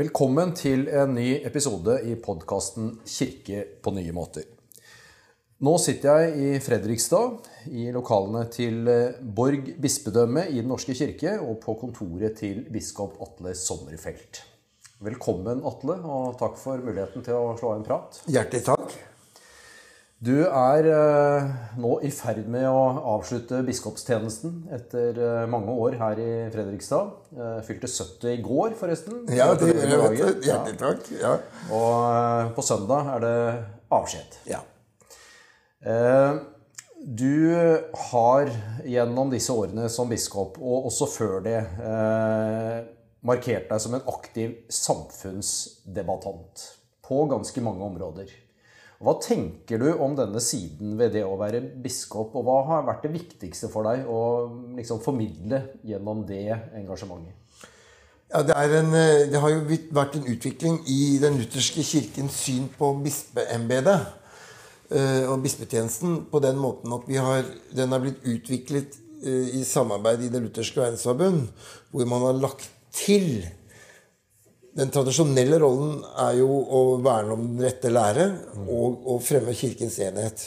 Velkommen til en ny episode i podkasten 'Kirke på nye måter'. Nå sitter jeg i Fredrikstad, i lokalene til Borg bispedømme i Den norske kirke, og på kontoret til biskop Atle Sommerfelt. Velkommen, Atle, og takk for muligheten til å slå en prat. Hjertelig takk. Du er eh, nå i ferd med å avslutte biskopstjenesten etter eh, mange år her i Fredrikstad. Eh, fylte 70 i går, forresten. Ja, det gjør jeg. Hjertelig takk. Ja. Og på søndag er det avskjed. ja. Du har gjennom disse årene som biskop, og også før det, markert deg som en aktiv samfunnsdebattant på ganske mange områder. Hva tenker du om denne siden ved det å være biskop, og hva har vært det viktigste for deg å liksom formidle gjennom det engasjementet? ja det, en, det har jo vært en utvikling i den lutherske kirkens syn på bispeembedet eh, og bispetjenesten på den måten at har, den har blitt utviklet eh, i samarbeid i Det lutherske verdensforbund, hvor man har lagt til Den tradisjonelle rollen er jo å verne om den rette lære og å fremme Kirkens enhet.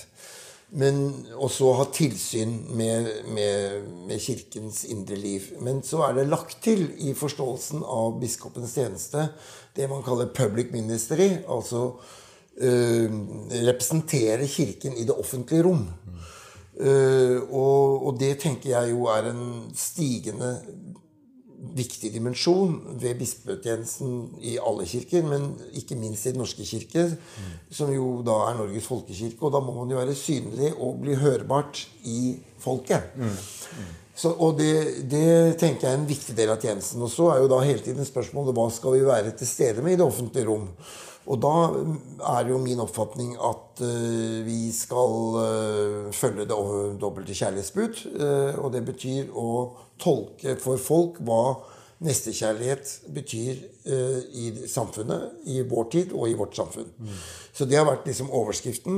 Men også ha tilsyn med, med, med Kirkens indre liv. Men så er det lagt til i forståelsen av biskopens tjeneste det man kaller public ministry. Altså øh, representere Kirken i det offentlige rom. Øh, og, og det tenker jeg jo er en stigende viktig dimensjon ved bispetjenesten i alle kirker, men ikke minst i Den norske kirke, som jo da er Norges folkekirke. Og da må man jo være synlig og bli hørbart i folket. Så, og det, det tenker jeg er en viktig del av tjenesten. Og så er jo da hele tiden spørsmålet hva skal vi være til stede med i det offentlige rom. Og da er jo min oppfatning at uh, vi skal uh, følge det dobbelte kjærlighetsbud. Uh, og det betyr å tolke for folk hva nestekjærlighet betyr i samfunnet, i vår tid og i vårt samfunn. Så det har vært liksom overskriften.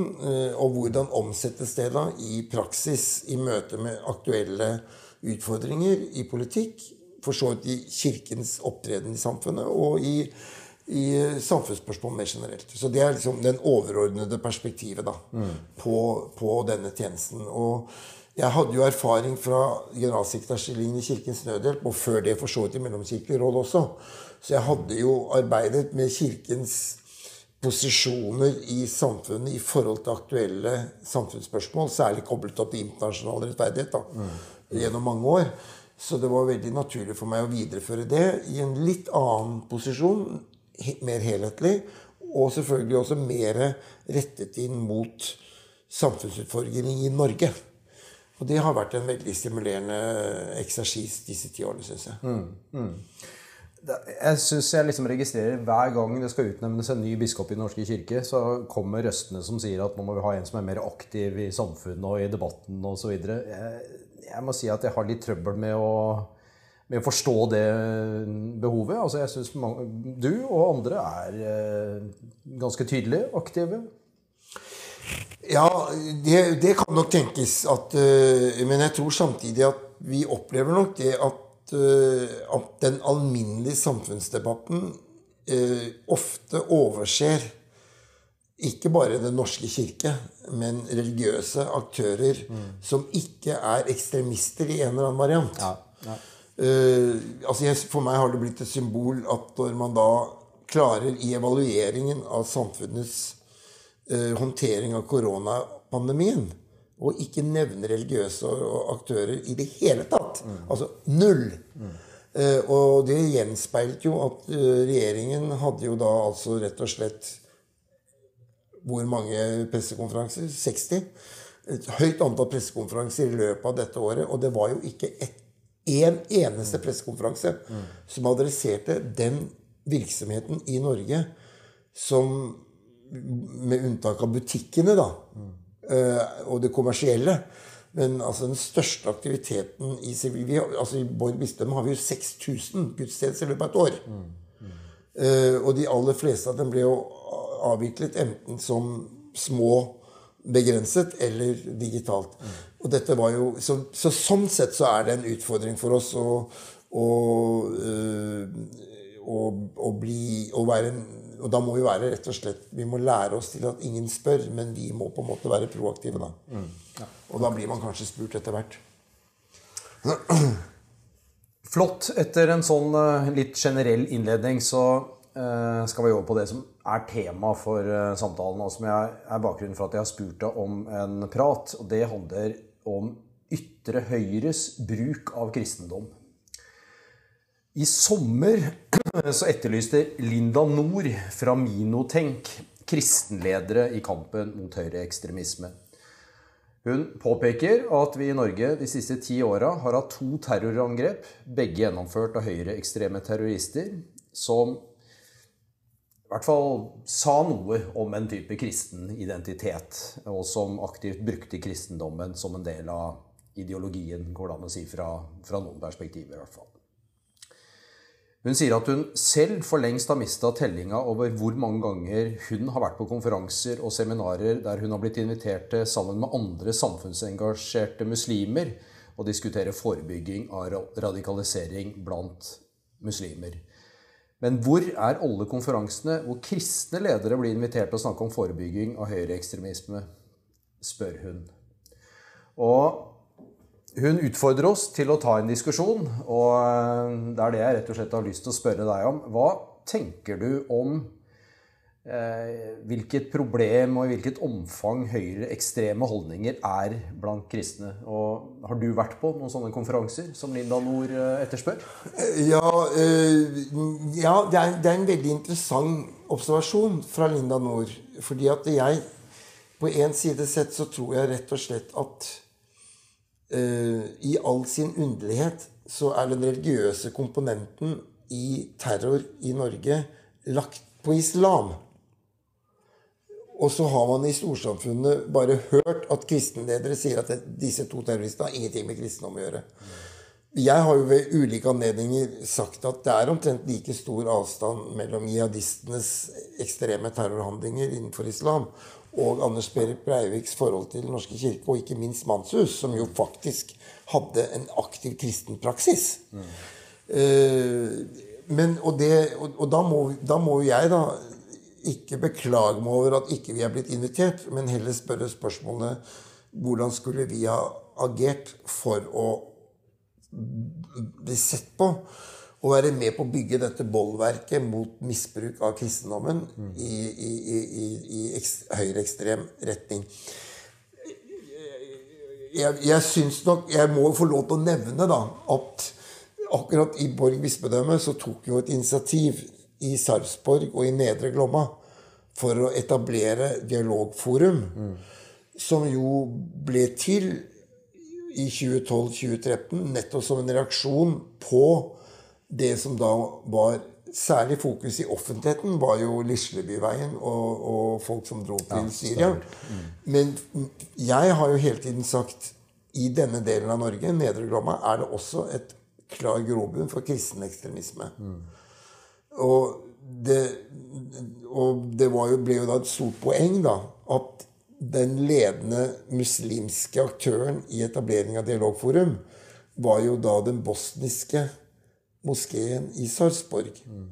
og hvordan omsettes det da i praksis i møte med aktuelle utfordringer i politikk, for så vidt i kirkens opptreden i samfunnet, og i i samfunnsspørsmål mer generelt. Så det er liksom den overordnede perspektivet da, på, på denne tjenesten. Og jeg hadde jo erfaring fra generalsekretærstillingen i Kirkens Nødhjelp, og før det for så vidt i Mellomkirkelig råd også. Så jeg hadde jo arbeidet med Kirkens posisjoner i samfunnet i forhold til aktuelle samfunnsspørsmål, særlig koblet opp til internasjonal rettferdighet, da, gjennom mange år. Så det var veldig naturlig for meg å videreføre det i en litt annen posisjon, mer helhetlig, og selvfølgelig også mer rettet inn mot samfunnsutfordringer i Norge. Og det har vært en veldig stimulerende eksersis disse ti årene, syns jeg. Det- Jeg synes jeg liksom registrerer Hver gang det skal utnevnes en ny biskop i Den norske kirke, så kommer røstene som sier at nå må vi ha en som er mer aktiv i samfunnet og i debatten osv. Jeg, jeg må si at jeg har litt trøbbel med å, med å forstå det behovet. Altså jeg synes Du og andre er eh, ganske tydelige, aktive. Ja, det, det kan nok tenkes at øh, Men jeg tror samtidig at vi opplever nok det at, øh, at den alminnelige samfunnsdebatten ofte overser ikke bare Den norske kirke, men religiøse aktører som ikke er ekstremister i en eller annen variant. Eh, altså jeg, for meg har det blitt et symbol at når man da klarer i evalueringen av samfunnets eh, håndtering av koronapandemien og ikke nevne religiøse aktører i det hele tatt. Altså null. Eh, og det gjenspeilte jo at eh, regjeringen hadde jo da altså rett og slett hvor mange pressekonferanser? 60? Et høyt antall pressekonferanser i løpet av dette året. Og det var jo ikke ett en eneste pressekonferanse som adresserte den virksomheten i Norge som Med unntak av butikkene, da. mm. og det kommersielle. Men altså den største aktiviteten i vi Altså, I Borg bispedømme har vi jo 6000 gudstjenester i løpet av et år. Eh, og de aller fleste av dem ble jo avviklet enten som små, begrenset, eller digitalt. Og dette var jo, så, så sånn sett så er det en utfordring for oss å, å, eh, å, å bli å være Og da må vi være rett og slett Vi må lære oss til at ingen spør, men vi må på en måte være proaktive, da. Mm, ja. Og da blir man kanskje spurt etter hvert. Flott. Etter en sånn eh, litt generell innledning så skal vi over på det som er tema for uh, samtalen, og som er bakgrunnen for at jeg har spurt deg om en prat. og Det handler om ytre høyres bruk av kristendom. I sommer så etterlyste Linda Nord fra Minotenk kristenledere i kampen mot høyreekstremisme. Hun påpeker at vi i Norge de siste ti åra har hatt to terrorangrep, begge gjennomført av høyreekstreme terrorister, som i hvert fall sa noe om en type kristen identitet, og som aktivt brukte kristendommen som en del av ideologien, går det an å si, fra, fra noen perspektiver i hvert fall. Hun sier at hun selv for lengst har mista tellinga over hvor mange ganger hun har vært på konferanser og seminarer der hun har blitt invitert til sammen med andre samfunnsengasjerte muslimer å diskutere forebygging av radikalisering blant muslimer. Men hvor er alle konferansene hvor kristne ledere blir invitert til å snakke om forebygging av høyreekstremisme? spør hun. Og hun utfordrer oss til å ta en diskusjon, og eh, det er det jeg rett og slett har lyst til å spørre deg om. Hva tenker du om hvilket problem og i hvilket omfang høyreekstreme holdninger er blant kristne. Og har du vært på noen sånne konferanser som Linda Nord eh, etterspør? Eh, ja, ja det, er, det, er, en veldig interessant observasjon fra Linda Nord. Fordi at jeg På en side sett så tror jeg rett og slett at uh, i all sin underlighet så er den religiøse komponenten i terror i Norge lagt på islam. Og så har man i storsamfunnet bare hørt at kristenledere sier at disse to terroristene har ingenting med kristendom å gjøre. Jeg har jo ved ulike anledninger sagt at det er omtrent like stor avstand mellom jihadistenes ekstreme terrorhandlinger innenfor islam og Anders Berit Breiviks forhold til Den norske kirke, og ikke minst Manshus, som jo faktisk hadde en aktiv kristen praksis. Mm. Uh, men, og, det, og, og da, må, da må jeg da ikke beklage meg over at ikke vi er blitt invitert, men heller spørre spørsmålet hvordan skulle vi ha agert for å bli sett på og være med på å bygge dette bollverket mot misbruk av kristendommen mm. i, i, i, i høyreekstrem retning. Jeg, jeg syns nok Jeg må få lov til å nevne da, at akkurat i Borg bispedømme så tok jo et initiativ i Sarpsborg og i Nedre Glomma for å etablere dialogforum, mm. som jo ble til i 2012-2013 nettopp som en reaksjon på det som da var Særlig fokus i offentligheten var jo Lislebyveien og, og folk som dro til ja, Syria. Mm. Men jeg har jo hele tiden sagt i denne delen av Norge, Nedre Glomma, er det også et klar grobunn for kristen ekstremisme. Mm. Og det, og det jo, ble jo da et stort poeng da, at den ledende muslimske aktøren i etablering av Dialogforum var jo da den bosniske moskeen i Sarpsborg. Mm.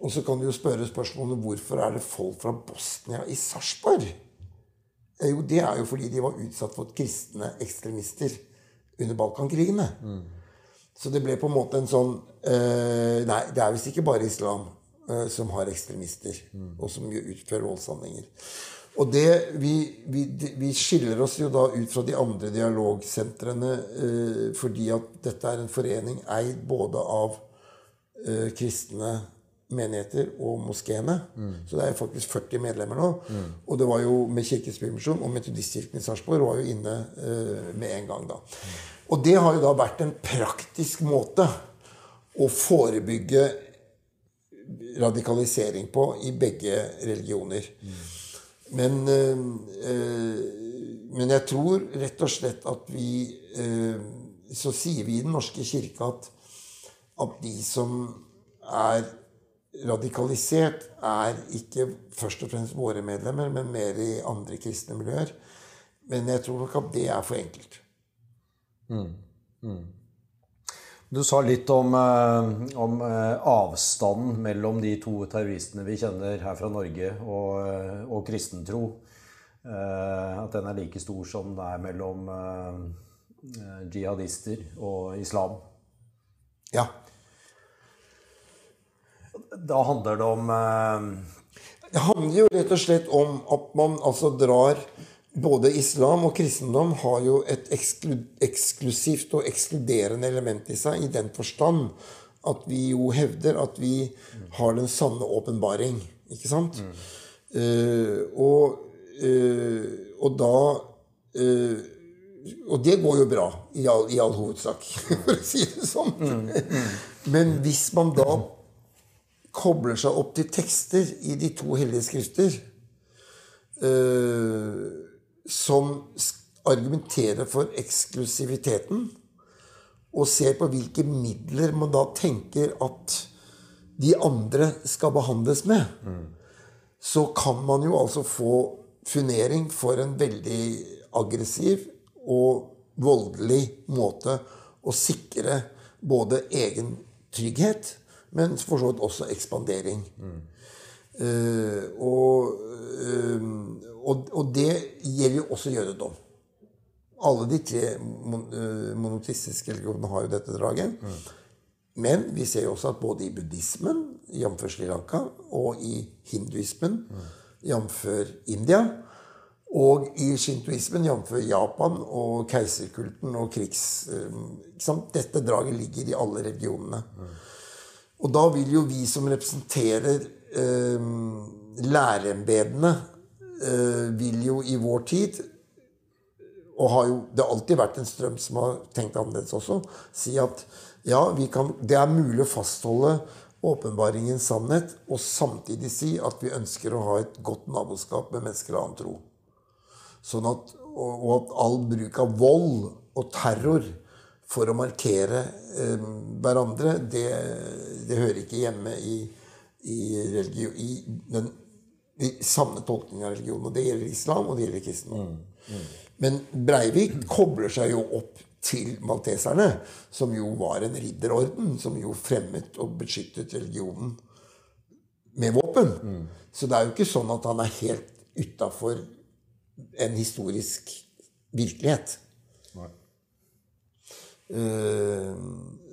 Og så kan du jo spørre spørsmålet hvorfor er det folk fra Bosnia i Sarpsborg? Jo, det er jo fordi de var utsatt for kristne ekstremister under Balkankrigene. Mm. Så det ble på en måte en sånn øh, Nei, det er visst ikke bare islam. Eh, som har ekstremister, mm. og som utfører voldshandlinger. Og det, vi, vi, vi, skiller oss jo da ut fra de andre dialogsentrene eh, fordi at dette er en forening eid både av eh, kristne menigheter og moskeene. Mm. Så det er faktisk 40 medlemmer nå. Mm. Og det var jo med Kirkens Bymisjon og Metodistkirken i Sarpsborg var jo inne eh, med en gang da. Og det har jo da vært en praktisk måte å forebygge radikalisering på i begge religioner. Men, øh, men jeg tror rett og slett at vi øh, Så sier vi i Den norske kirke at, at de som er radikalisert, er ikke først og fremst våre medlemmer, men mer i andre kristne miljøer. Men jeg tror nok at det er for enkelt. Mm. Mm. Du sa litt om, eh, om eh, avstanden mellom de to terroristene vi kjenner her fra Norge, og, eh, og kristentro. At den er like stor som det er mellom jihadister og islam. Ja. Da handler det om Det handler jo rett og slett om at man altså drar både islam og kristendom har jo et eksklu eksklusivt og ekskluderende element i seg, i den forstand at vi jo hevder at vi har den sanne åpenbaring. Ikke sant? Mm. Uh, og, uh, og, da uh, Og det går jo bra, i all, i all hovedsak, for å si det sånn. Mm. Mm. Men hvis man da kobler seg opp til tekster i de to hellige skrifter uh, som argumenterer for eksklusiviteten, og ser på hvilke midler man da tenker at de andre skal behandles med, mm. så kan man jo altså få funering for en veldig aggressiv og voldelig måte å sikre både egen trygghet, men for så vidt også ekspandering. Mm. Uh, og, uh, og, og, det gjelder jo også jødedom. Alle de tre mon uh, monotistiske religionene har jo dette draget. Mm. Men vi ser jo også at både i buddhismen, jf. Sri Lanka, og i hinduismen, mm. jf. India, og i shintoismen, jf. Japan og keiserkulten og krigs... Eh, dette draget ligger i alle religionene. Mm. Og da vil jo vi som representerer eh, lærembedene Eh, vil jo i vår tid og har jo, Det har alltid vært en strøm som har tenkt annerledes også. Si at ja, kan, det er mulig å fastholde åpenbaringens sannhet og samtidig si at vi ønsker å ha et godt naboskap med mennesker av annen tro. Sånn at, og, og, at all bruk av vold og terror for å markere eh, hverandre, det, det, hører ikke hjemme i, i, religion, i den i samme tolkning av religion. Og det gjelder islam, og det gjelder kristendom. Mm. Mm. Men Breivik kobler seg jo opp til malteserne, som jo var en ridderorden, som jo fremmet og beskyttet religionen med våpen. Mm. Så det er jo ikke sånn at han er helt utafor en historisk virkelighet. Uh,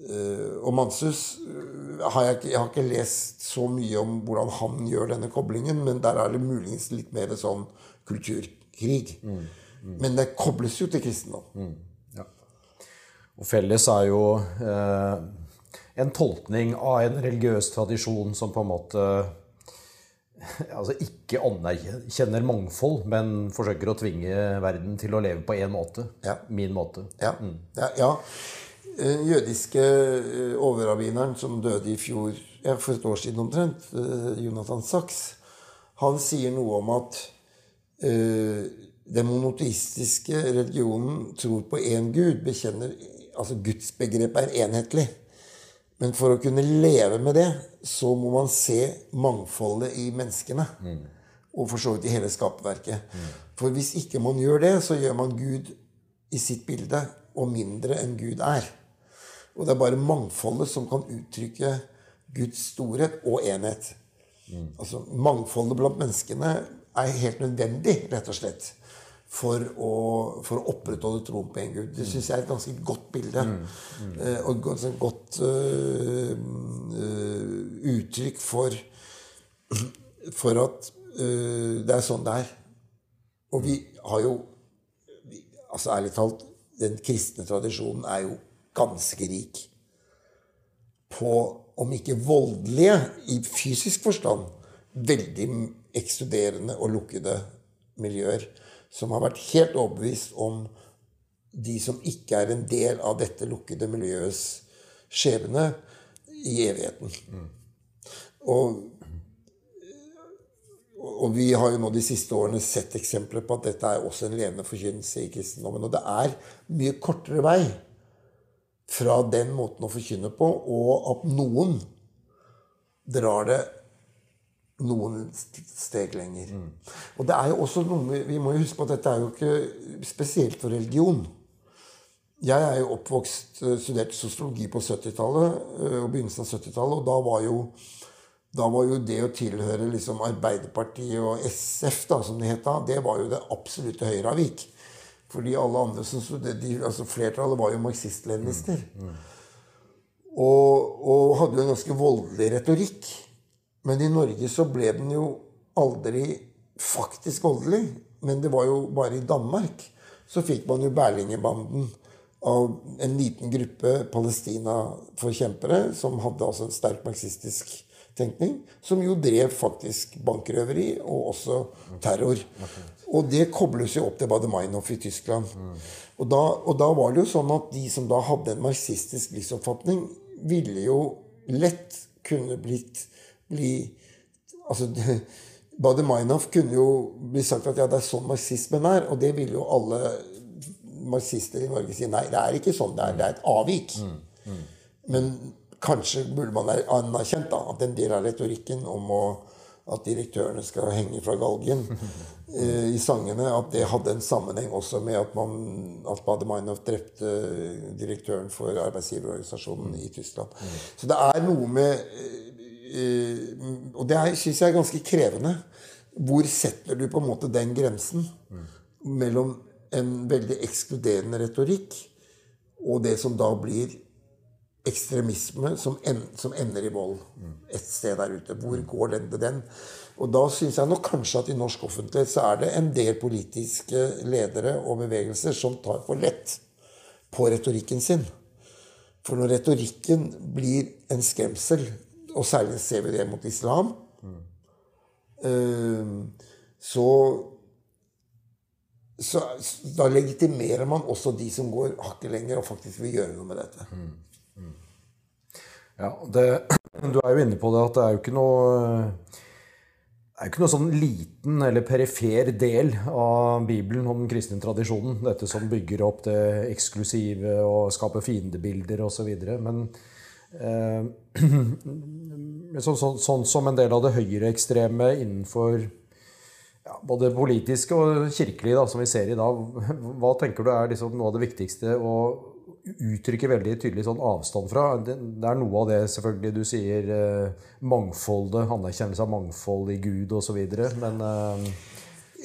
Eh, og Mansus eh, har jeg, ikke, jeg har ikke lest så mye om hvordan han gjør denne koblingen, men der er det muligens litt mer sånn kulturkrig. Mm. Mm. Men det kobles jo til kristendom. Mm. Ja. Og felles er jo eh, en tolkning av en religiøs tradisjon som på en måte altså ikke anerkjenner mangfold, men forsøker å tvinge verden til å leve på én måte. Ja. Min måte. Ja. Mm. ja, ja jødiske eh, overrabbineren som døde i fjor, for et år siden omtrent, eh, Jonathan Sachs, han sier noe om at uh, den monoteistiske religionen tror på én gud, bekjenner Altså gudsbegrepet er enhetlig. Men for å kunne leve med det, så må man se mangfoldet i menneskene. Mm. Og for så vidt i hele skaperverket. Mm. For hvis ikke man gjør det, så gjør man Gud i sitt bilde og mindre enn Gud er. Og det er bare mangfoldet som kan uttrykke Guds storhet og enhet. Mm. Altså, Mangfoldet blant menneskene er helt nødvendig, rett og slett, for å, for å opprettholde troen på en Gud. Det syns jeg er et ganske godt bilde. Mm. Mm. Uh, og et godt uh, uh, uttrykk for, for at det er sånn det er. Og vi har jo altså Ærlig talt, den kristne tradisjonen er jo ganske rik på, om ikke voldelige i fysisk forstand, veldig ekskluderende og lukkede miljøer som har vært helt overbevist om de som ikke er en del av dette lukkede miljøets skjebne i evigheten. Mm. Og, og, vi har jo nå de siste årene sett eksempler på at dette er også en levende forkynnelse i kristendommen. Og det er mye kortere vei fra den måten å forkynne på, og at noen drar det noen steg lenger. Mm. Og det er jo også noe Vi må jo huske på at dette er jo ikke spesielt for religion. Jeg er jo oppvokst, studert studerte sosiologi på 70-tallet eh, og begynnelsen av 70-tallet. Og da var, jo, da var jo det å tilhøre liksom Arbeiderpartiet og SF, da, som det het da, det var jo det absolutte høyreavvik. Fordi alle andre som studerte, altså Flertallet var jo marxist-leninister. Mm, mm. Og, og, hadde jo en ganske voldelig retorikk. Men i Norge så ble den jo aldri faktisk voldelig. Men det var jo bare i Danmark. Så fikk man jo Berlingebanden av en liten gruppe Palestina-forkjempere som hadde altså en sterk marxistisk tenkning, som jo drev faktisk bankrøveri og også terror. Og det kobles jo opp til Baader-Meinhof i Tyskland. Og da, og da, var det jo sånn at de som da hadde en marxistisk livsoppfatning, ville jo lett kunne blitt bli altså Baader-Meinhof kunne jo bli sagt at ja, det er sånn marxismen er, og det ville jo alle marxister i Norge si nei, det er ikke sånn det er. Det er et avvik. Mm, mm. Men kanskje burde man anerkjent da, at en del av retorikken om å, at direktørene skal henge fra galgen eh, i sangene, at det hadde en sammenheng også med at, man, at Bader-Meinhof drepte direktøren for arbeidsgiverorganisasjonen i Tyskland. Mm. Så det er noe med eh, Og det syns jeg er ganske krevende. Hvor setter du på en måte den grensen mellom en veldig ekskluderende retorikk og det som da blir ekstremisme som, en, som ender i vold et sted der ute. Hvor går den til den? Og da syns jeg nok kanskje at i norsk offentlighet så er det en del politiske ledere og bevegelser som tar for lett på retorikken sin. For når retorikken blir en skremsel, og særlig ser vi det mot islam, mm. så så da legitimerer man også de som går hakket lenger og faktisk vil gjøre noe med dette. Mm. Mm. Ja, det, Du er jo inne på det at det er jo ikke noe det er jo ikke noe sånn liten eller perifer del av Bibelen og den kristne tradisjonen. Dette som bygger opp det eksklusive og skaper fiendebilder osv. Men eh, sånn, sånn, sånn, som en del av det høyreekstreme innenfor ja, både politiske og kirkelige, som vi ser i dag. Hva tenker du er liksom noe av det viktigste å uttrykke veldig tydelig sånn avstand fra? Det, det, er noe av det selvfølgelig du sier eh, mangfoldet, anerkjennelse av mangfold i Gud osv., men eh,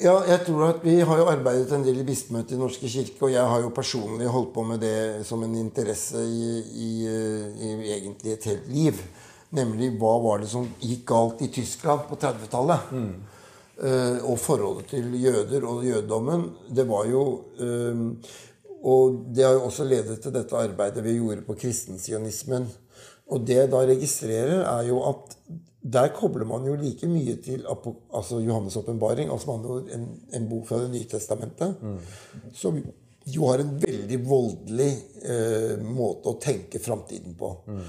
ja, jeg tror at Vi har jo arbeidet en del i bispemøtet i Norske kirke, og jeg har jo personlig holdt på med det som en interesse i, i, i egentlig et helt liv. Nemlig hva var det som gikk galt i Tyskland på 30-tallet? Mm. Eh, og forholdet til jøder og jødedommen, det var jo eh, Og det har jo også ledet til dette arbeidet vi gjorde på kristensionismen. Og det jeg da registrerer, er jo at der kobler man jo like mye til altså Johannes' åpenbaring, altså man har en, en, bok fra Det nye testamentet, mm. som jo har en veldig voldelig eh, måte å tenke framtiden på. Mm.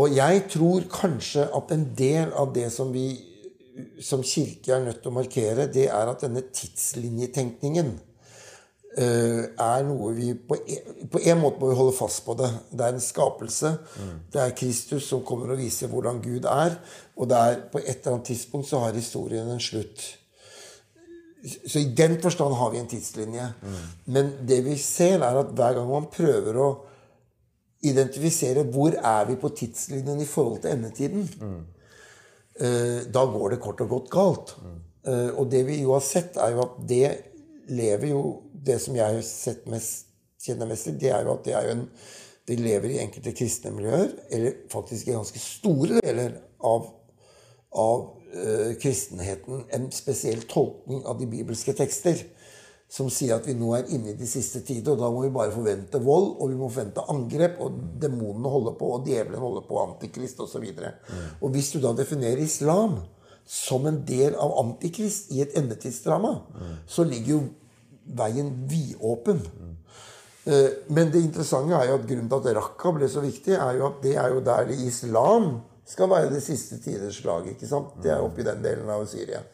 Og jeg tror kanskje at en del av det som vi som kirke er nødt til å markere, det er at denne tidslinjetenkningen er noe vi på en, på en, måte må vi holde fast på det. Det er en skapelse. Mm. Det er Kristus som kommer og viser hvordan Gud er. Og det er på et eller annet tidspunkt så har historien en slutt. Så i den forstand har vi en tidslinje. Mm. Men det vi ser, er at hver gang man prøver å identifisere hvor er vi på tidslinjen i forhold til endetiden, mm Eh, da går det kort og godt galt. Mm. Og det vi jo har sett, er jo at det lever jo Det som jeg har sett mest, kjenner mest til, det er jo at det er jo en de lever i enkelte kristne miljøer, eller faktisk i ganske store deler av, av uh, kristenheten, en spesiell tolkning av de bibelske tekster som sier at vi nå er inne i de siste tider, og da må vi bare forvente vold, og vi må forvente angrep, og demonene holder på, og djevelen holder på, antikrist osv. Og, så mm. og hvis du da definerer islam som en del av antikrist i et endetidsdrama, mm. så ligger jo veien vidåpen. Mm. Men det interessante er jo at grunnen til at Raqqa ble så viktig, er jo at det er jo der det islam skal være det siste tiders slag. ikke sant? Det er oppi den delen av Syria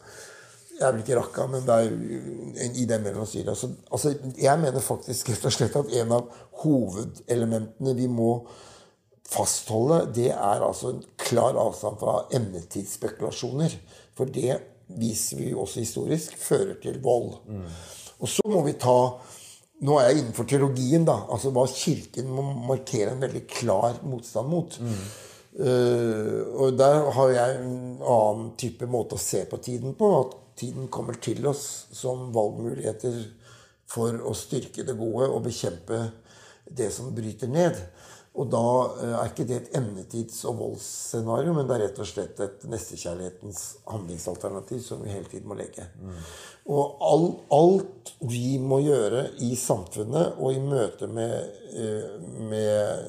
er vel ikke Raqqa, men det er i den delen av Syria. Så, altså, jeg mener faktisk rett og slett at en av hovedelementene vi må fastholde, det er altså en klar avstand fra emnetidsspekulasjoner. For det viser vi jo også historisk fører til vold. Mm. Og så må vi ta Nå er jeg innenfor teologien, da. Altså hva Kirken må markere en veldig klar motstand mot. Mm. Uh, og der har jeg en annen type måte å se på tiden på. At tiden kommer til oss som valgmuligheter for å styrke det gode og bekjempe det som bryter ned. Og da uh, er ikke det et endetids- og voldsscenario, men det er rett og slett et nestekjærlighetens handlingsalternativ som vi hele tiden må legge. Mm. Og all, alt vi må gjøre i samfunnet og i møte med, eh, med,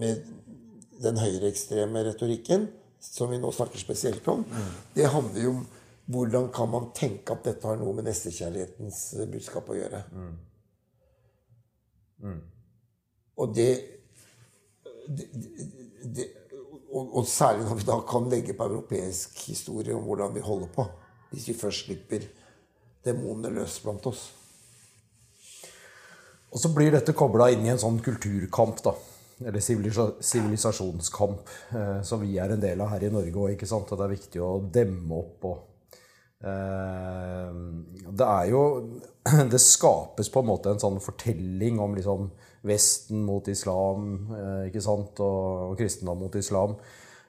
med den høyreekstreme retorikken, som vi nå snakker spesielt om, mm. det handler jo om hvordan kan man tenke at dette har noe med nestekjærlighetens eh, budskap å gjøre. Mm. Mm. Og det, det, det og, og, særlig når vi da kan legge på europeisk historie om hvordan vi holder på. Hvis vi først slipper demonene løs blant oss. Og så blir dette kobla inn i en sånn kulturkamp, da. Eller sivilisasjonskamp, eh, som vi er en del av her i Norge òg. det er viktig å demme opp og eh, Det er jo Det skapes på en måte en sånn fortelling om liksom Vesten mot islam, eh, ikke sant, og, og kristendom mot islam.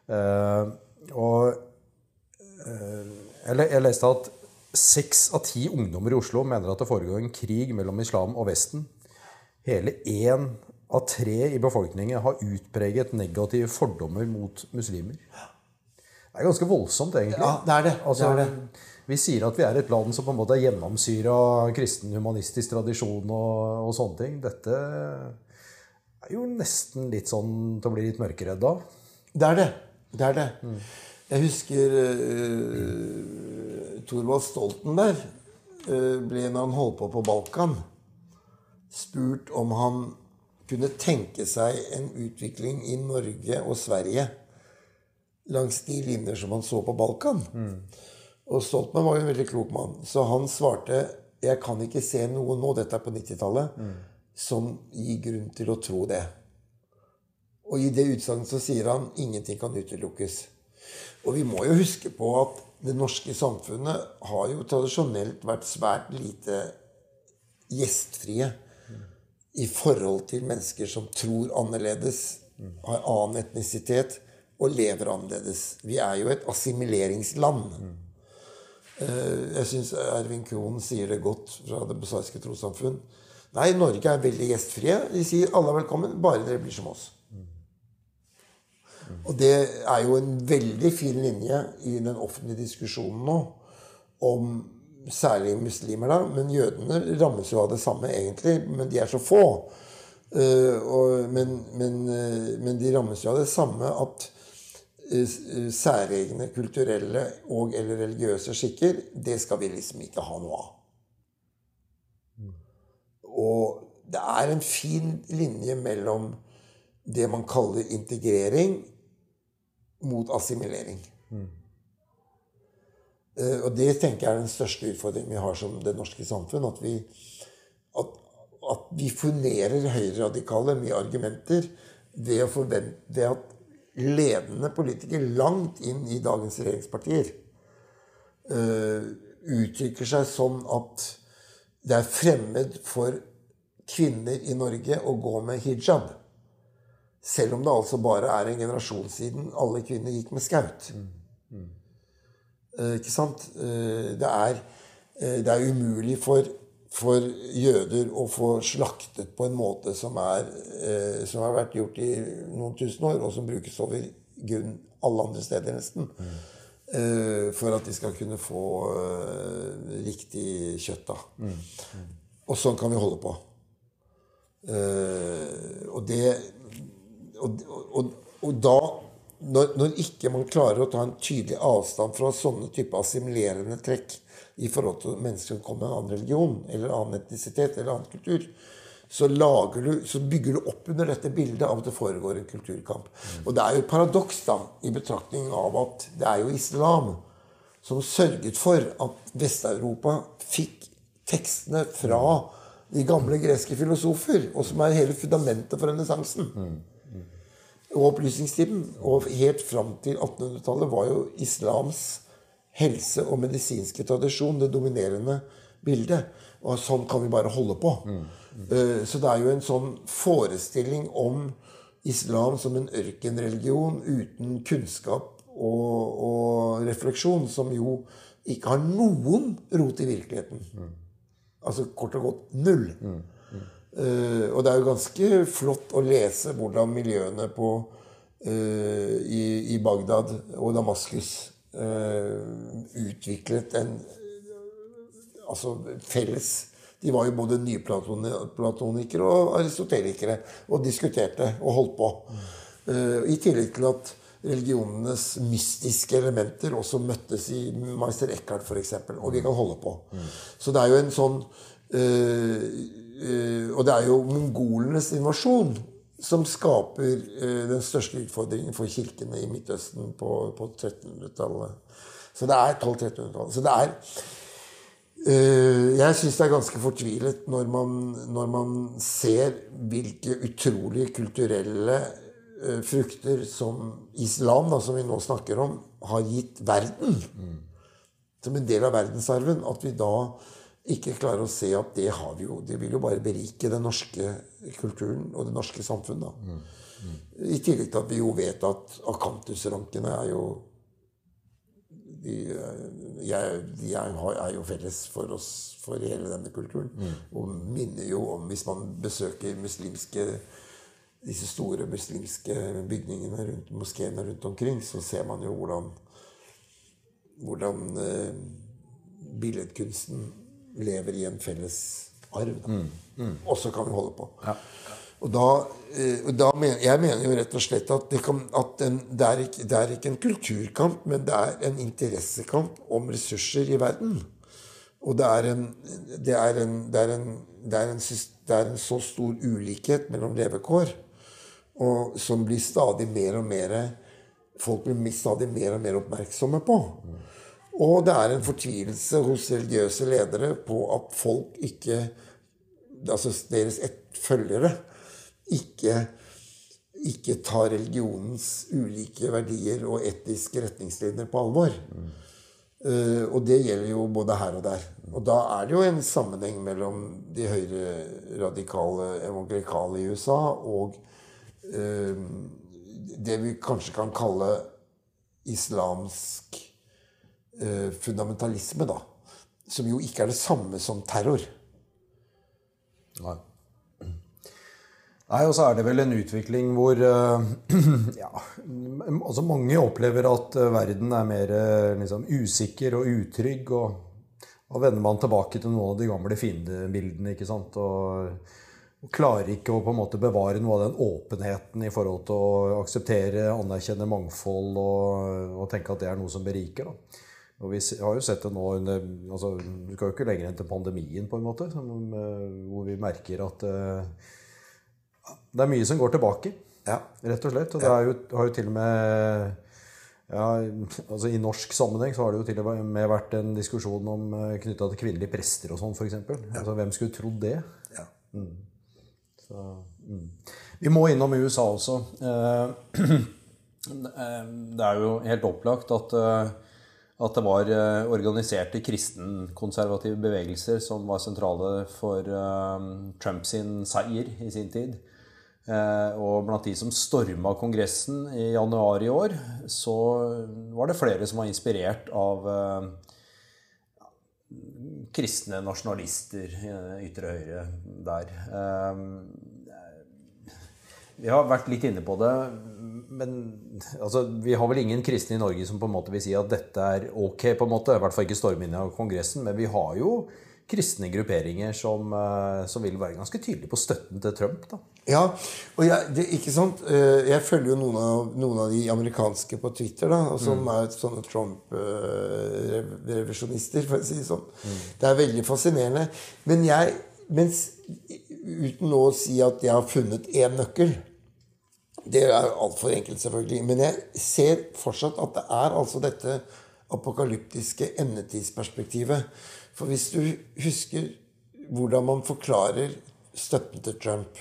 Eh, og eh, jeg, jeg leste at Seks av ti ungdommer i Oslo mener at det foregår en krig mellom islam og Vesten. Hele én av tre i befolkningen har utpreget negative fordommer mot muslimer. Det er ganske voldsomt, egentlig. Ja, det er det. Altså, det, er det. Vi sier at vi er et land som på en måte er gjennomsyra av kristen humanistisk tradisjon og, og, sånne ting. Dette er jo nesten litt sånn til å bli litt mørkeredd av. Det er det. Det er det. Mm. Jeg husker uh, Thorvald Stoltenberg uh, ble, når han holdt på på Balkan, spurt om han kunne tenke seg en utvikling i Norge og Sverige langs de linjer som han så på Balkan. Mm. Og Stoltenberg var jo en veldig klok mann, så han svarte jeg kan ikke se noe nå, dette er på 90-tallet, mm. som gir grunn til å tro det. Og i det utsagnet så sier han ingenting kan utelukkes. Og vi må jo huske på at det norske samfunnet har jo tradisjonelt vært svært lite gjestfrie i forhold til mennesker som tror annerledes, har annen etnisitet og lever annerledes. Vi er jo et assimileringsland. Mm. jeg syns Ervin Krohn sier det godt fra Det bosaiske trossamfunn. Nei, Norge er veldig gjestfrie. De sier alle er velkommen, bare dere blir som oss. Og det er jo en veldig fin linje i den offentlige diskusjonen nå om særlig muslimer, da. Men jødene rammes jo av det samme, egentlig. Men de er så få. Uh, og, men, men, uh, men, de rammes jo av det samme at uh, særegne kulturelle og eller religiøse skikker, det skal vi liksom ikke ha noe av. Og det er en fin linje mellom det man kaller integrering, mot assimilering. Mm. Uh, og det tenker jeg er den største utfordringen vi har som det norske samfunn. At vi, at, at vi furnerer høyreradikale med argumenter ved, å forvente, ved at ledende politikere langt inn i dagens regjeringspartier uh, uttrykker seg sånn at det er fremmed for kvinner i Norge å gå med hijab. Selv om det altså bare er en generasjon siden alle kvinner gikk med skaut. Mm. Mm. Eh, ikke sant? Eh, det, er, eh, det er umulig for, for, jøder å få slaktet på en måte som, er, som, har vært gjort i noen tusen år, og som brukes over grunn alle andre steder, nesten. Mm. For at de skal kunne få riktig kjøtt. da. Mm. Mm. Og sånn kan vi holde på. og det og, og, og da når, når, ikke man klarer å ta en tydelig avstand fra sånne type assimilerende trekk i forhold til mennesker som kommer med en annen religion eller annen etnisitet eller annen kultur, så, du, så, bygger du opp under dette bildet av at det foregår en kulturkamp. Mm. Og det er jo et paradoks da, i betraktning av at det er jo islam som sørget for at Vest-Europa fikk tekstene fra de gamle greske filosofer, og som er hele fundamentet for renessansen. Mm og opplysningstiden. Og helt fram til 1800-tallet var jo islams helse- og medisinske tradisjon det dominerende bildet. Og sånn kan vi bare holde på. Eh, Så det er jo en sånn forestilling om islam som en ørkenreligion uten kunnskap og, og refleksjon, som jo ikke har noen rot i virkeligheten. Altså kort og godt null. Eh, og det er jo ganske flott å lese hvordan miljøene på, uh, i, i Bagdad og Damaskus uh, utviklet en altså felles De var jo både nyplatonikere og aristotelikere og diskuterte og holdt på. I tillegg til at religionenes mystiske elementer også møttes i Meister Eckhart f.eks. Og vi kan holde på. Så det er jo en sånn Og det er jo mongolenes invasjon som skaper eh, den største utfordringen for kirkene i Midtøsten på, på 1300-tallet. Så det er 1200-1300-tallet. Så det er eh, Jeg syns det er ganske fortvilet når man, når man ser hvilke utrolige kulturelle eh, frukter som islam, da, som vi nå snakker om, har gitt verden. Som en del av verdensarven. At vi da ikke klarer å se at det har vi jo. Det vil jo bare berike den norske kulturen og det norske samfunn. Mm. I tillegg til at vi jo vet at akantusrankene er jo de, jeg, de er, er jo felles for oss, for hele denne kulturen. Og minner jo om Hvis man besøker muslimske disse store muslimske bygningene rundt moskeene rundt omkring, så ser man jo hvordan hvordan eh, billedkunsten lever i en felles arv. Da. Og så kan vi holde på. Og da, eh, da men, Jeg mener jo rett og slett at, det, kan, at en, det, er ikke, det er ikke en kulturkamp, men det er en interessekamp om ressurser i verden. Og det er en, så stor ulikhet mellom levekår, og som blir stadig mer og mer folk blir stadig mer og mer oppmerksomme på. Og det er en fortvilelse hos religiøse ledere på at folk ikke Altså deres følgere ikke, ikke tar religionens ulike verdier og etiske retningslinjer på alvor. Eh, og det gjelder jo både her og der. Og da er det jo en sammenheng mellom de høyreradikale evangelikale i USA og uh, det vi kanskje kan kalle islamsk fundamentalisme, da. Som jo ikke er det samme som terror. Nei. Nei, og så er det vel en utvikling hvor eh, ja, altså mange opplever at eh, verden er mer eh, liksom, usikker og utrygg. Og, og vender man tilbake til noen av de gamle fiendebildene. ikke sant? Og, og klarer ikke å på en måte bevare noe av den åpenheten i forhold til å akseptere, anerkjenne mangfold og, og tenke at det er noe som beriker. da. Og vi har jo sett det nå under altså, Vi skal jo ikke lenger enn til pandemien, på en måte, eh, hvor vi merker at uh, det er mye som går tilbake, Ja. rett og slett. Og det er jo, har jo til og med ja, altså I norsk sammenheng så har det jo til og med vært en diskusjon om knytta til kvinnelige prester og sånn, f.eks. Altså, hvem skulle trodd det? Ja. Så, mm. Vi må innom USA også. Eh, Det er jo helt opplagt at, eh, at det var eh, organiserte kristenkonservative bevegelser som var sentrale for Trumps seier i sin tid. Eh, Og blant de som storma Kongressen i januar i år, så var det flere som var inspirert av eh, kristne nasjonalister ytre høyre der. Eh, Vi har vært litt inne på det, men altså, vi har vel ingen kristne i Norge som på en måte vil si at dette er ok, på en måte. I hvert fall ikke storme inn av Kongressen, men vi har jo kristne grupperinger som, eh, som vil være ganske tydelige på støtten til Trump. da. Ja, og jeg, det, ikke sant? Eh, jeg følger jo noen av, noen av de amerikanske på Twitter, da, og som er sånne Trump-revisjonister, for å si det sånn. Det er veldig fascinerende. Men jeg mens, Uten å si at jeg har funnet én nøkkel. Det er altfor enkelt, selvfølgelig. Men jeg ser fortsatt at det er altså dette apokalyptiske endetidsperspektivet. For hvis du husker hvordan man forklarer støtten til Trump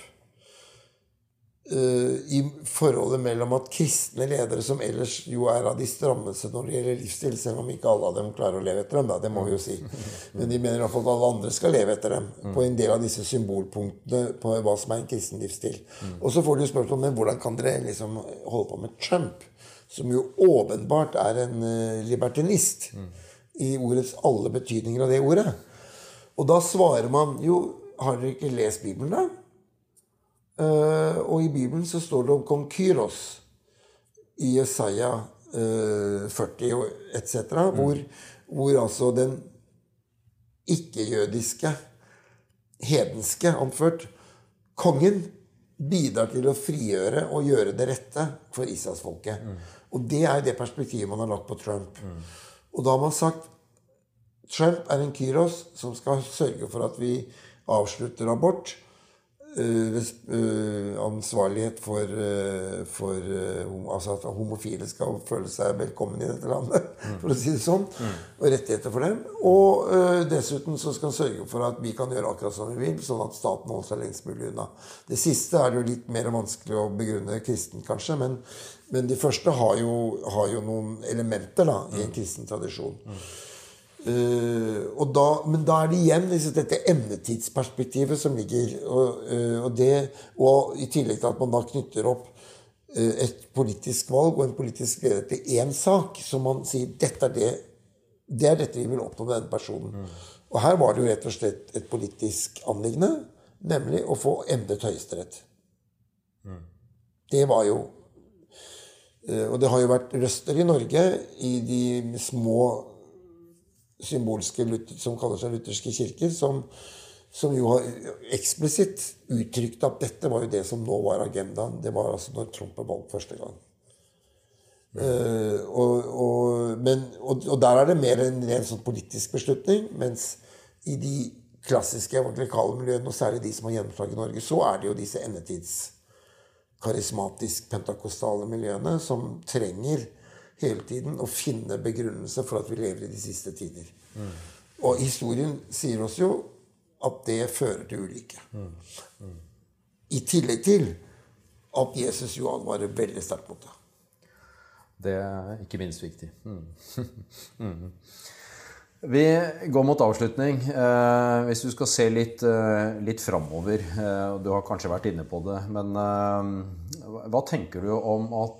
i forholdet mellom at kristne ledere, som ellers jo er av de strammeste når det gjelder livsstil, selv om ikke alle av dem klarer å leve etter dem, da, det må vi jo si, men de mener iallfall at alle andre skal leve etter dem, på en del av disse symbolpunktene på hva som er en kristen livsstil. Og så får de jo spørsmål men hvordan kan dere liksom holde på med Trump, som jo åpenbart er en uh, libertinist i ordets alle betydninger av det ordet. Og da svarer man jo Har dere ikke lest Bibelen, da? Uh, og i Bibelen så står det om kong Kyros i Jesaja uh, 40 etc., mm. hvor, hvor, altså den ikke-jødiske, hedenske, anført, kongen bidrar til å frigjøre og gjøre det rette for Israelsfolket. Mm. Og det er det perspektivet man har lagt på Trump. Mm. Og da har man sagt Trump er en Kyros som skal sørge for at vi avslutter abort. Uh, uh, ansvarlighet for, uh, for altså at homofile skal føle seg velkommen i dette landet, mm. for å si det sånn. Mm. Og rettigheter for dem. Og dessuten så skal han sørge for at vi kan gjøre akkurat som vi vil, sånn at staten holder seg lengst mulig unna. Det siste er det jo litt mer vanskelig å begrunne kristen, kanskje, men, men de første har jo, har jo, noen elementer da, i en mm. kristen tradisjon. Uh, da, men da er det igjen liksom, dette emnetidsperspektivet som ligger. Og, uh, og, det, og, i tillegg til at man da knytter opp uh, et politisk valg og en politisk leder til én sak, som man sier dette er det, det er dette vi vil oppnå med denne personen. Mm. Og her var det jo rett og slett et politisk anliggende, nemlig å få endret Høyesterett. Mm. Det var jo Og det har jo vært røster i Norge i de små symbolske som kaller seg lutherske kirker, som, som, jo har eksplisitt uttrykt at dette var jo det som nå var agendaen. Det var altså når Trump ble valgt første gang. Uh, og, og, men, og, og, der er det mer en ren sånn politisk beslutning. Mens i de klassiske evangelikale miljøene, og særlig de som har gjennomslag i Norge, så er det jo disse endetids karismatisk pentakostale miljøene som trenger hele tiden å finne begrunnelse for at vi lever i de siste tider. Mm. Og historien sier oss jo at det fører til ulykke. Mm. Mm. I tillegg til at Jesus jo advarer veldig sterkt mot det. Det er ikke minst viktig. Vi går mot avslutning. Eh, hvis du skal se litt, eh, framover, eh, du har kanskje vært inne på det, men eh, hva tenker du om at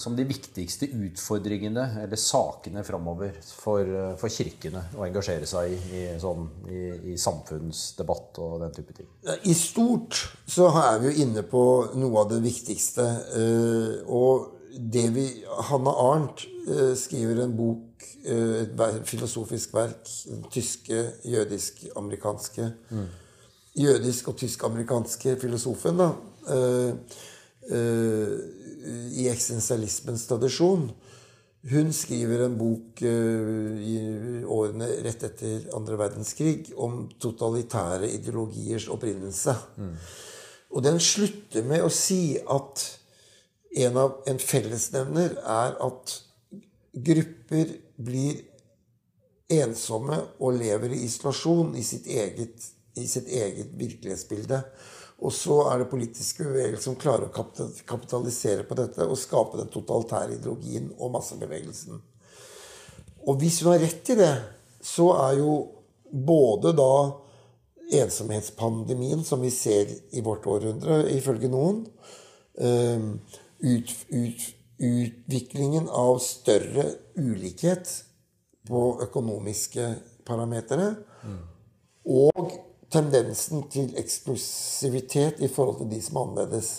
som de viktigste utfordringene eller sakene framover for, for, kirkene å engasjere seg i, i, sånn, i, i, samfunnsdebatt og den type ting? I stort så er vi jo inne på noe av det viktigste. og det vi Hanna Arnt skriver en bok Eh, et filosofisk verk. Den tyske, jødisk-amerikanske mm. Jødisk- og tysk-amerikanske filosofen, da. Uh, uh, I eksistensialismens tradisjon. Hun skriver en bok uh, i årene rett etter andre verdenskrig om totalitære ideologiers opprinnelse. Mm. Og den slutter med å si at en, av, en fellesnevner er at grupper blir ensomme og lever i isolasjon i sitt eget, i sitt eget virkelighetsbilde. Og så er det politiske bevegelser som klarer å kapitalisere på dette og skape den totalitære ideologien og massebevegelsen. Og hvis hun har rett i det, så er jo både da ensomhetspandemien som vi ser i vårt århundre, ifølge noen, eh, ut, ut, utviklingen av større ulikhet på økonomiske parametere. Mm. Og tendensen til eksplosivitet i forhold til de som er annerledes.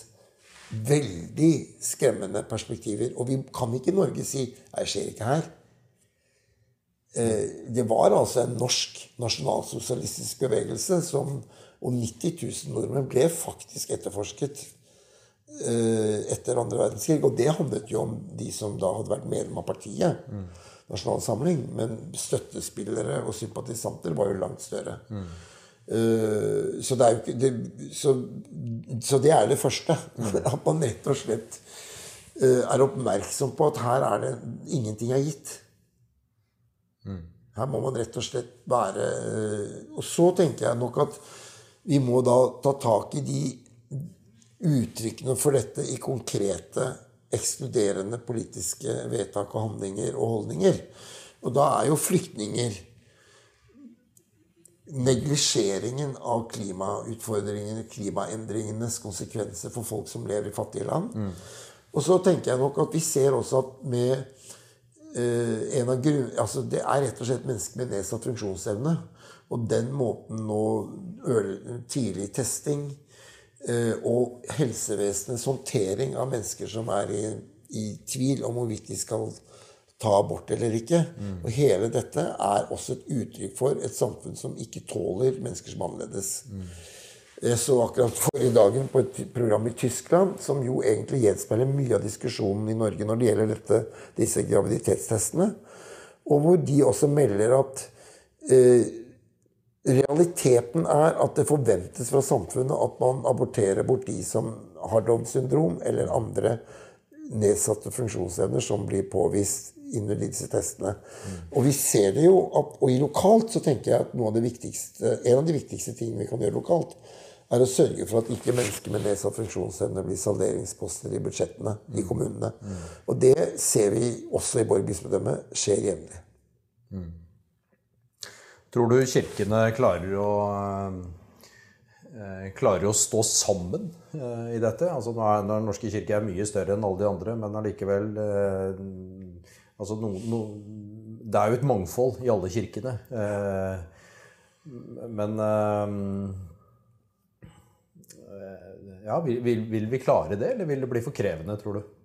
Veldig skremmende perspektiver. Og vi kan ikke i Norge si det skjer ikke her. Eh, det var altså en norsk nasjonalsosialistisk bevegelse som Og 90 000 nordmenn ble faktisk etterforsket etter andre verdenskrig. Og det handlet jo om de som da hadde vært medlem av partiet. Mm. Nasjonal Samling. Men støttespillere og sympatisanter var jo langt større. Mm. Uh, så, det er jo ikke det, så, så, det er det første. Mm. At man rett og slett uh, er oppmerksom på at her er det ingenting er gitt. Her må man rett og slett være uh, Og så tenker jeg nok at vi må da ta tak i de uttrykkene for dette i konkrete, ekskluderende politiske vedtak og handlinger og holdninger. Og da er jo flyktninger neglisjeringen av klimautfordringene, klimaendringenes konsekvenser for folk som lever i fattige land. Mm. Og så tenker jeg nok at vi ser også at med uh, en av grunn, altså Det er rett og slett mennesker med nedsatt funksjonsevne. Og den måten nå tidlig testing og helsevesenets håndtering av mennesker som er i, i tvil om hvorvidt de skal ta abort eller ikke. Mm. Og hele dette er også et uttrykk for et samfunn som ikke tåler mennesker som annerledes. Mm. Jeg så akkurat forrige dagen på et program i Tyskland som jo egentlig gjenspeiler mye av diskusjonen i Norge når det gjelder dette, disse graviditetstestene. Og hvor de også melder at eh, realiteten er at det forventes fra samfunnet at man aborterer bort de som har Downs syndrom eller andre nedsatte funksjonsevner som blir påvist under disse testene. Mm. Og vi ser det jo, at, og i lokalt så tenker jeg at av en av de viktigste tingene vi kan gjøre lokalt, er å sørge for at ikke mennesker med nedsatt funksjonsevne blir salderingsposter i budsjettene mm. i kommunene. Mm. Og det ser vi også i Borg bispedømme skjer jevnlig. Tror du kirkene klarer å eh, klarer å stå sammen eh, i dette? Altså, Den norske kirke er mye større enn alle de andre, men allikevel eh, altså, no, no, Det er jo et mangfold i alle kirkene. Men ja, vil, vil, vi klare det, eller vil det bli for krevende, tror du?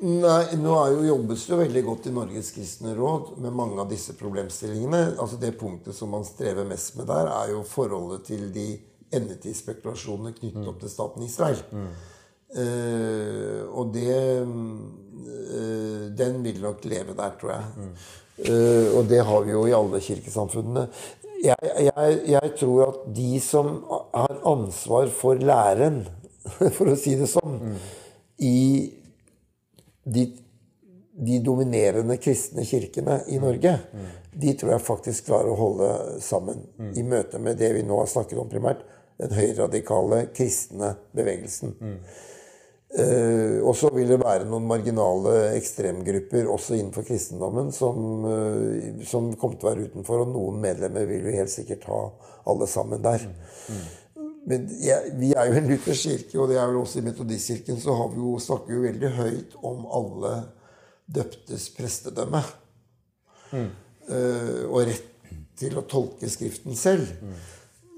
Nei, nå er jo jobbes det jo veldig godt i Norges kristne råd med mange av disse problemstillingene. Altså Det punktet som man strever mest med der, er jo forholdet til de endetidsspekulasjonene knyttet mm. opp til staten Israel. Mm. Uh, og det uh, Den vil nok leve der, tror jeg. Mm. Uh, og det har vi jo i alle kirkesamfunnene jeg, jeg, jeg, tror at de som har ansvar for læren, for å si det sånn, mm. i de, de, dominerende kristne kirkene i Norge, de tror jeg faktisk klarer å holde sammen mm. i møte med det vi nå har snakket om primært, den høyradikale kristne bevegelsen. Uh, og så vil det være noen marginale ekstremgrupper også innenfor kristendommen som, uh, som, kommer til å være utenfor, og noen medlemmer vil vi helt sikkert ha alle sammen der. Mm. Mm. Men jeg, vi er jo en luthersk kirke, og det er vel også i Metodistkirken, så har vi jo, snakker vi veldig høyt om alle døptes prestedømme. Mm. Uh, og rett til å tolke Skriften selv. Mm.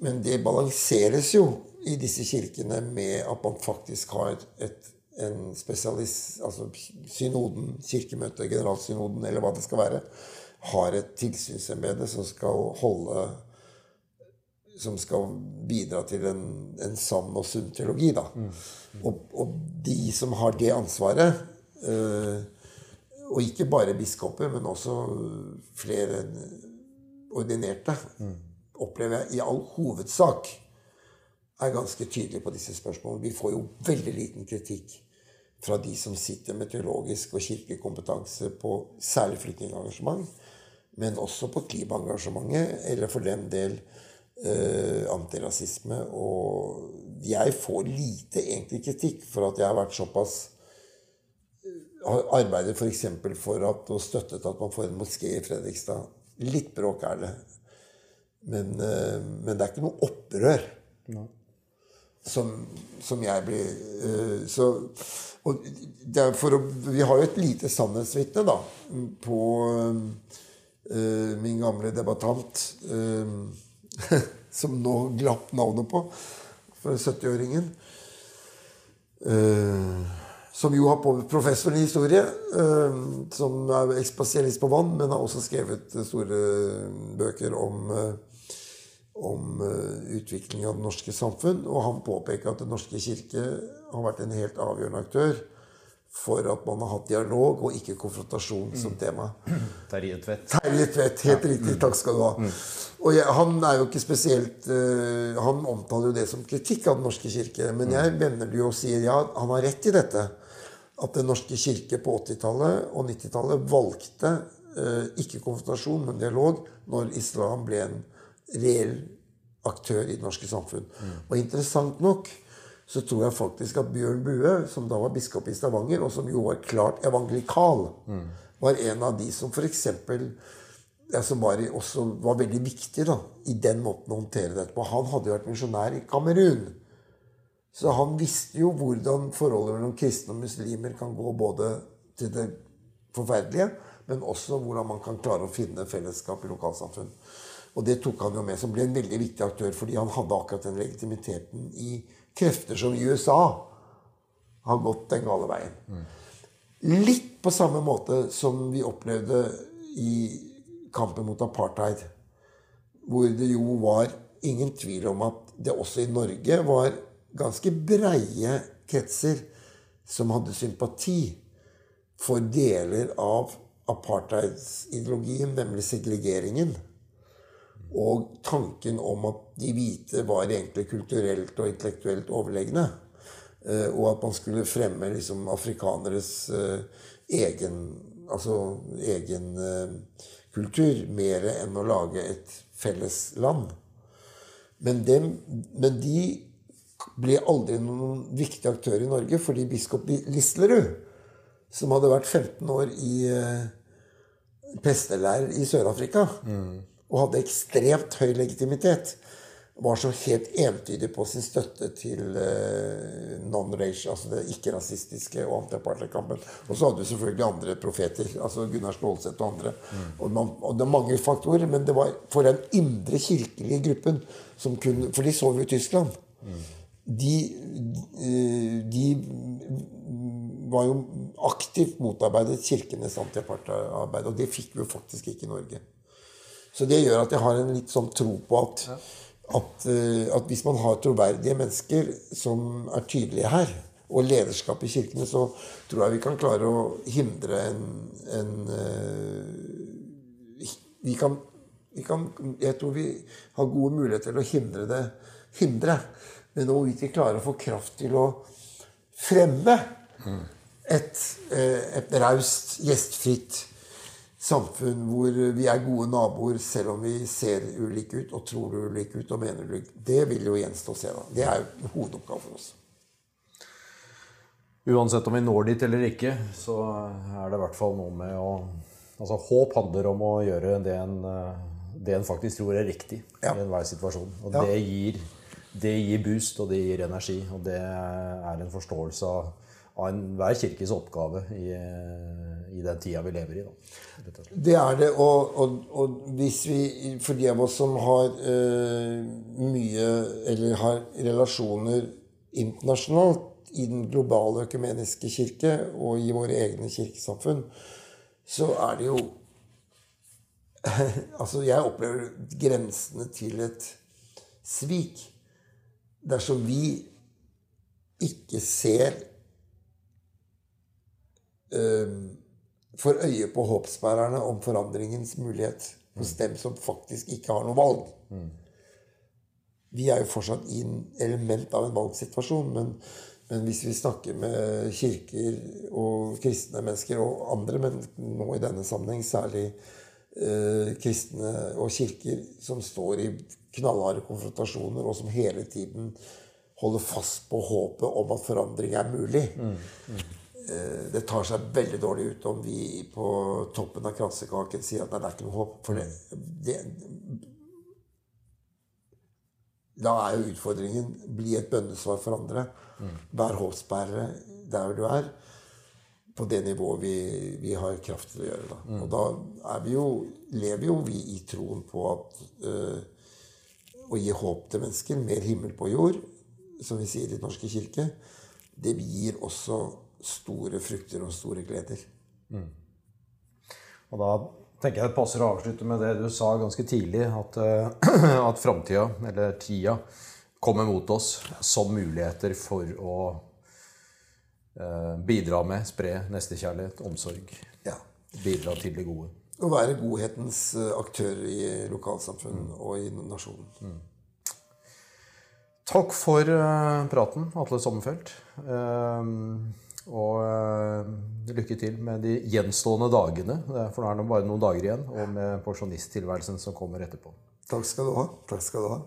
Men det balanseres jo i disse kirkene med at man faktisk har et, en spesialist Altså synoden, kirkemøtet, generalsynoden eller hva det skal være, har et tilsynsembete som skal holde Som skal bidra til en, en sann og sunn teologi, da. Mm. Mm. Og, og, de som har det ansvaret øh, og ikke bare biskoper, men også flere ordinerte, mm. opplever jeg i all hovedsak er ganske tydelige på disse spørsmålene. Vi får jo veldig liten kritikk fra de som sitter med teologisk og kirkekompetanse på særlig flyktningengasjement, men også på klimaengasjementet, eller for den del eh, antirasisme. Og jeg får lite egentlig kritikk for at jeg har vært såpass eh, arbeidet f.eks. For, for at, og støttet at man får en moské i Fredrikstad. Litt bråk er det. Men, eh, men det er ikke noe opprør. Som, som jeg blir uh, så, og å, Vi har jo et lite sannhetsvitne da, på uh, min gamle debattant uh, Som nå glapp navnet på, for 70-åringen. som jo har på professoren i historie, som er spesialist på vann, men har også skrevet store bøker om om utviklingen av det norske samfunn. Og han påpeker at Den norske kirke har vært en helt avgjørende aktør for at man har hatt dialog og ikke konfrontasjon som tema. Terje Tvedt. Terje Tvedt, Helt riktig. Takk skal du ha. Mm. Og jeg, Han er jo ikke spesielt uh, Han omtaler jo det som kritikk av Den norske kirke. Men mm. jeg mener det jo og sier ja, han har rett i dette. At Den norske kirke på 80-tallet og 90-tallet valgte uh, ikke konfrontasjon, men dialog når islam ble en reell aktør i det norske samfunn. Mm. Og interessant nok så tror jeg faktisk at Bjørn Bue, som da var biskop i Stavanger, og som jo var klart evangelikal, var en av de som f.eks. Ja, som var, også var veldig viktig da, i den måten å håndtere dette på. Han hadde jo vært misjonær i Kamerun. Så han visste jo hvordan forholdet mellom kristne og muslimer kan gå både til det forferdelige, men også hvordan man kan klare å finne fellesskap i lokalsamfunn. Og det tok han jo med, som ble en veldig viktig aktør, fordi han hadde akkurat den legitimiteten i krefter som i USA har gått den gale veien. Litt på samme måte som vi opplevde i kampen mot apartheid, hvor det jo var ingen tvil om at det også i Norge var ganske breie kretser som hadde sympati for deler av apartheidsideologien, nemlig segregeringen. Og tanken om at de hvite var egentlig kulturelt og intellektuelt overlegne. Eh, og at man skulle fremme liksom afrikaneres eh, egen, altså egen eh, kultur mer enn å lage et felles land. Men, dem, men de ble aldri noen viktig aktør i Norge fordi biskop Lislerud, som hadde vært 15 år i prestelærer i Sør-Afrika mm. Og hadde ekstremt høy legitimitet, var så helt entydig på sin støtte til uh, non-race, altså det ikke-rasistiske og antiapartheidkampen. Og så hadde du selvfølgelig andre profeter, altså Gunnar Stålseth og andre. Mm. Og, man, og, det er mange faktorer, men det var for den indre kirkelige gruppen som kunne For de så vi i Tyskland. Mm. De, de, var jo aktivt motarbeidet kirkenes antiapartheid-arbeid. Og det fikk vi jo faktisk ikke i Norge. Så det gjør at jeg har en litt sånn tro på at, at, eh, at hvis man har troverdige mennesker som er tydelige her, og lederskap i kirkene, så tror jeg vi kan klare å hindre en, en uh, vi, kan, vi kan, Jeg tror vi har gode muligheter til å hindre det. Hindre. Men vil vi ikke klare å få kraft til å fremme mm et, eh, et raust, gjestfritt samfunn hvor vi er gode naboer selv om vi ser ulike ut og tror ulike ut og mener ulike Det vil jo gjenstå å se. da. Det er jo hovedoppgaven hovedoppgave for oss. Uansett om vi når dit eller ikke, så er det i hvert fall noe med å Altså, håp handler om å gjøre det en, det en faktisk tror er riktig ja. i enhver situasjon. Og ja. det, gir, det gir boost, og det gir energi. Og det er en forståelse av av enhver kirkes oppgave i, i, den tida vi lever i. Da. Det er det. Og, og, og, hvis vi, for de av oss som har uh, mye Eller har relasjoner internasjonalt i den globale økumeniske kirke og i våre egne kirkesamfunn, så er det jo Altså, jeg opplever grensene til et svik dersom vi ikke ser Eh, får øye på håpsbærerne om forandringens mulighet hos mm. dem som faktisk ikke har noe valg. Mm. Vi er jo fortsatt i en element av en valgsituasjon, men, men, hvis vi snakker med kirker og kristne mennesker og andre, men nå i denne sammenheng særlig eh, kristne og kirker som står i knallharde konfrontasjoner, og som hele tiden holder fast på håpet om at forandring er mulig. Mm. Mm. Eh, det tar seg veldig dårlig ut om vi på toppen av kransekaken sier at nei, det er ikke noe håp. For det, det Da er jo utfordringen bli et bønnesvar for andre. Vær håpsbærere der du er. På det nivået vi, vi har kraft til å gjøre. Da. Og da jo, lever jo vi i troen på at øh, å gi håp til mennesker, mer himmel på jord, som vi sier i Den norske kirke, det gir også store frukter og store gleder. Mm. Og da tenker jeg det passer å avslutte med det du sa ganske tidlig, at, uh, at framtida, eller tida, kommer mot oss som muligheter for å uh, bidra med, spre nestekjærlighet, omsorg. Ja. Bidra til det gode. Å være godhetens eh, aktør i lokalsamfunn mm. og i nasjonen. Mm. Takk for uh, praten, Atle Sommerfelt. Og uh, lykke til med de gjenstående dagene, for nå er det bare noen dager igjen, og med pensjonisttilværelsen som kommer etterpå. Takk skal du ha. Takk skal du ha.